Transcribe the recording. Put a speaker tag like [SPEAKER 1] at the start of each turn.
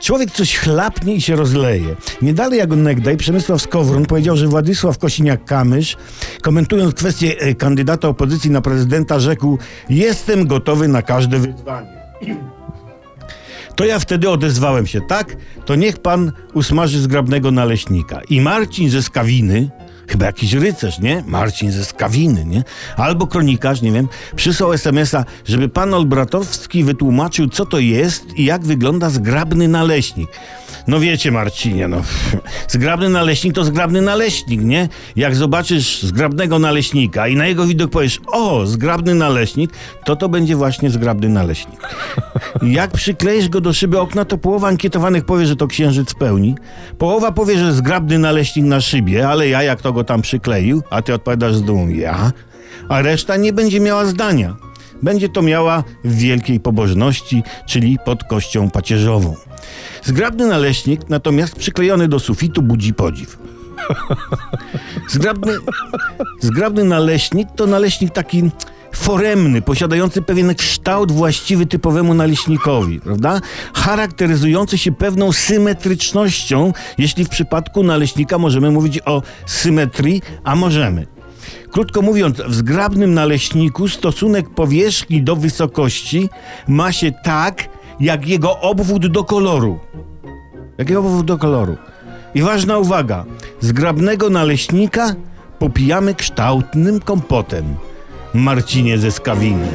[SPEAKER 1] Człowiek coś chlapnie i się rozleje. Nie dalej jak onegdaj Przemysław Skowron powiedział, że Władysław Kosiniak-Kamysz, komentując kwestię e, kandydata opozycji na prezydenta, rzekł jestem gotowy na każde wyzwanie. To ja wtedy odezwałem się, tak? To niech pan usmaży zgrabnego naleśnika. I Marcin ze Skawiny, chyba jakiś rycerz, nie? Marcin ze Skawiny, nie? Albo kronikarz, nie wiem, przysłał SMS-a, żeby pan Olbratowski wytłumaczył, co to jest i jak wygląda zgrabny naleśnik. No wiecie, Marcinie, no. Zgrabny naleśnik to zgrabny naleśnik, nie? Jak zobaczysz zgrabnego naleśnika i na jego widok powiesz, o, zgrabny naleśnik, to to będzie właśnie zgrabny naleśnik. Jak przykleisz go do szyby okna, to połowa ankietowanych powie, że to księżyc pełni. Połowa powie, że zgrabny naleśnik na szybie, ale ja jak to go tam przykleił, a ty odpowiadasz z dumą, ja? A reszta nie będzie miała zdania. Będzie to miała w wielkiej pobożności, czyli pod kością pacierzową. Zgrabny naleśnik, natomiast przyklejony do sufitu, budzi podziw. Zgrabny, zgrabny naleśnik to naleśnik taki foremny, posiadający pewien kształt właściwy typowemu naleśnikowi, prawda? Charakteryzujący się pewną symetrycznością, jeśli w przypadku naleśnika możemy mówić o symetrii, a możemy. Krótko mówiąc, w zgrabnym naleśniku stosunek powierzchni do wysokości ma się tak, jak jego obwód do koloru. Jak jego obwód do koloru. I ważna uwaga, zgrabnego naleśnika popijamy kształtnym kompotem. Marcinie ze Skawiny.